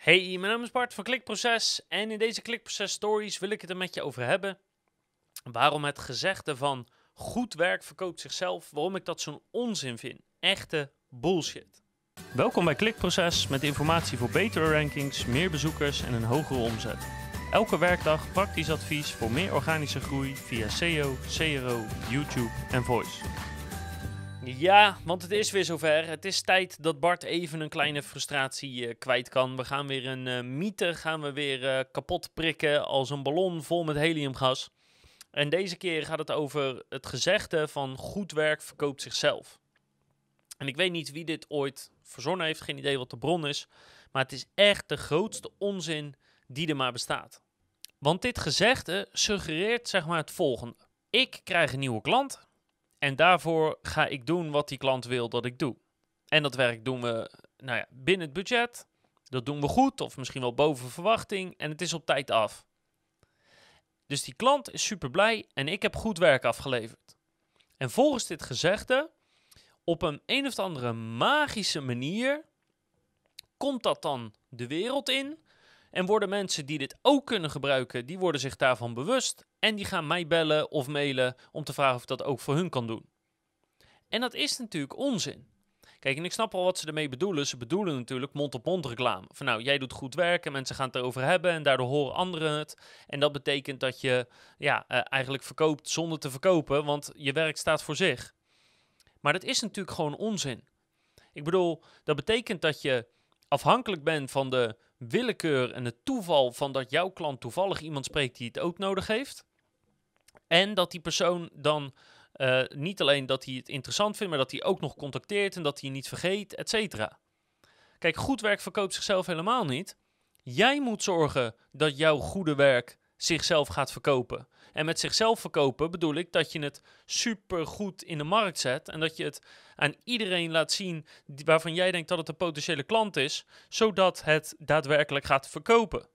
Hey, mijn naam is Bart van Klikproces en in deze Klikproces Stories wil ik het er met je over hebben. Waarom het gezegde van goed werk verkoopt zichzelf, waarom ik dat zo'n onzin vind. Echte bullshit. Welkom bij Klikproces met informatie voor betere rankings, meer bezoekers en een hogere omzet. Elke werkdag praktisch advies voor meer organische groei via SEO, CRO, YouTube en Voice. Ja, want het is weer zover. Het is tijd dat Bart even een kleine frustratie uh, kwijt kan. We gaan weer een uh, mythe gaan we weer uh, kapot prikken als een ballon vol met heliumgas. En deze keer gaat het over het gezegde van goed werk verkoopt zichzelf. En ik weet niet wie dit ooit verzonnen heeft, geen idee wat de bron is. Maar het is echt de grootste onzin die er maar bestaat. Want dit gezegde suggereert zeg maar het volgende. Ik krijg een nieuwe klant en daarvoor ga ik doen wat die klant wil dat ik doe. En dat werk doen we nou ja, binnen het budget. Dat doen we goed of misschien wel boven verwachting. En het is op tijd af. Dus die klant is super blij en ik heb goed werk afgeleverd. En volgens dit gezegde, op een een of andere magische manier, komt dat dan de wereld in. En worden mensen die dit ook kunnen gebruiken, die worden zich daarvan bewust. En die gaan mij bellen of mailen om te vragen of ik dat ook voor hun kan doen. En dat is natuurlijk onzin. Kijk, en ik snap al wat ze ermee bedoelen. Ze bedoelen natuurlijk mond-op-mond reclame. Van nou, jij doet goed werk en mensen gaan het erover hebben en daardoor horen anderen het. En dat betekent dat je ja, uh, eigenlijk verkoopt zonder te verkopen, want je werk staat voor zich. Maar dat is natuurlijk gewoon onzin. Ik bedoel, dat betekent dat je afhankelijk bent van de willekeur en het toeval van dat jouw klant toevallig iemand spreekt die het ook nodig heeft. En dat die persoon dan uh, niet alleen dat hij het interessant vindt, maar dat hij ook nog contacteert en dat hij niet vergeet, et cetera. Kijk, goed werk verkoopt zichzelf helemaal niet. Jij moet zorgen dat jouw goede werk zichzelf gaat verkopen. En met zichzelf verkopen bedoel ik dat je het super goed in de markt zet en dat je het aan iedereen laat zien waarvan jij denkt dat het een potentiële klant is, zodat het daadwerkelijk gaat verkopen.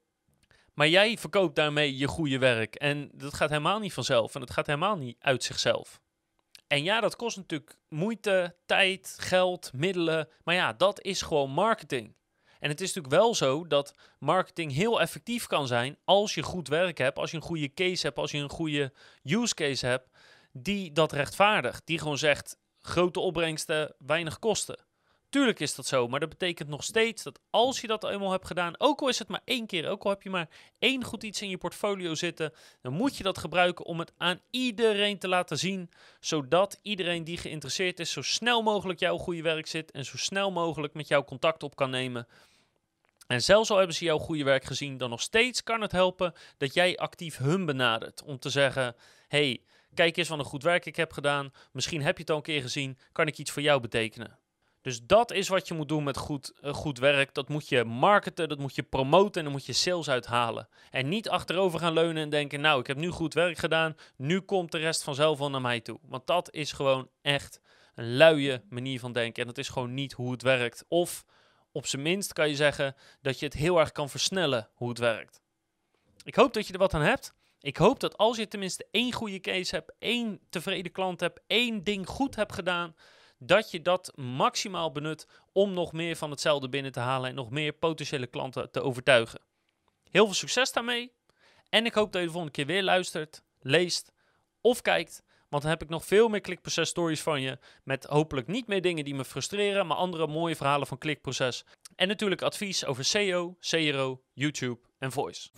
Maar jij verkoopt daarmee je goede werk en dat gaat helemaal niet vanzelf en dat gaat helemaal niet uit zichzelf. En ja, dat kost natuurlijk moeite, tijd, geld, middelen, maar ja, dat is gewoon marketing. En het is natuurlijk wel zo dat marketing heel effectief kan zijn als je goed werk hebt, als je een goede case hebt, als je een goede use case hebt, die dat rechtvaardigt. Die gewoon zegt, grote opbrengsten, weinig kosten. Tuurlijk is dat zo, maar dat betekent nog steeds dat als je dat eenmaal hebt gedaan, ook al is het maar één keer, ook al heb je maar één goed iets in je portfolio zitten, dan moet je dat gebruiken om het aan iedereen te laten zien, zodat iedereen die geïnteresseerd is zo snel mogelijk jouw goede werk zit en zo snel mogelijk met jou contact op kan nemen. En zelfs al hebben ze jouw goede werk gezien, dan nog steeds kan het helpen dat jij actief hun benadert om te zeggen: hey, kijk eens wat een goed werk ik heb gedaan. Misschien heb je het al een keer gezien. Kan ik iets voor jou betekenen? Dus dat is wat je moet doen met goed, uh, goed werk. Dat moet je marketen, dat moet je promoten en dan moet je sales uithalen. En niet achterover gaan leunen en denken, nou, ik heb nu goed werk gedaan, nu komt de rest vanzelf wel naar mij toe. Want dat is gewoon echt een luie manier van denken en dat is gewoon niet hoe het werkt. Of op zijn minst kan je zeggen dat je het heel erg kan versnellen hoe het werkt. Ik hoop dat je er wat aan hebt. Ik hoop dat als je tenminste één goede case hebt, één tevreden klant hebt, één ding goed hebt gedaan, dat je dat maximaal benut om nog meer van hetzelfde binnen te halen en nog meer potentiële klanten te overtuigen. Heel veel succes daarmee. En ik hoop dat je de volgende keer weer luistert, leest of kijkt. Want dan heb ik nog veel meer klikproces stories van je. Met hopelijk niet meer dingen die me frustreren, maar andere mooie verhalen van klikproces. En natuurlijk advies over SEO, CRO, YouTube en Voice.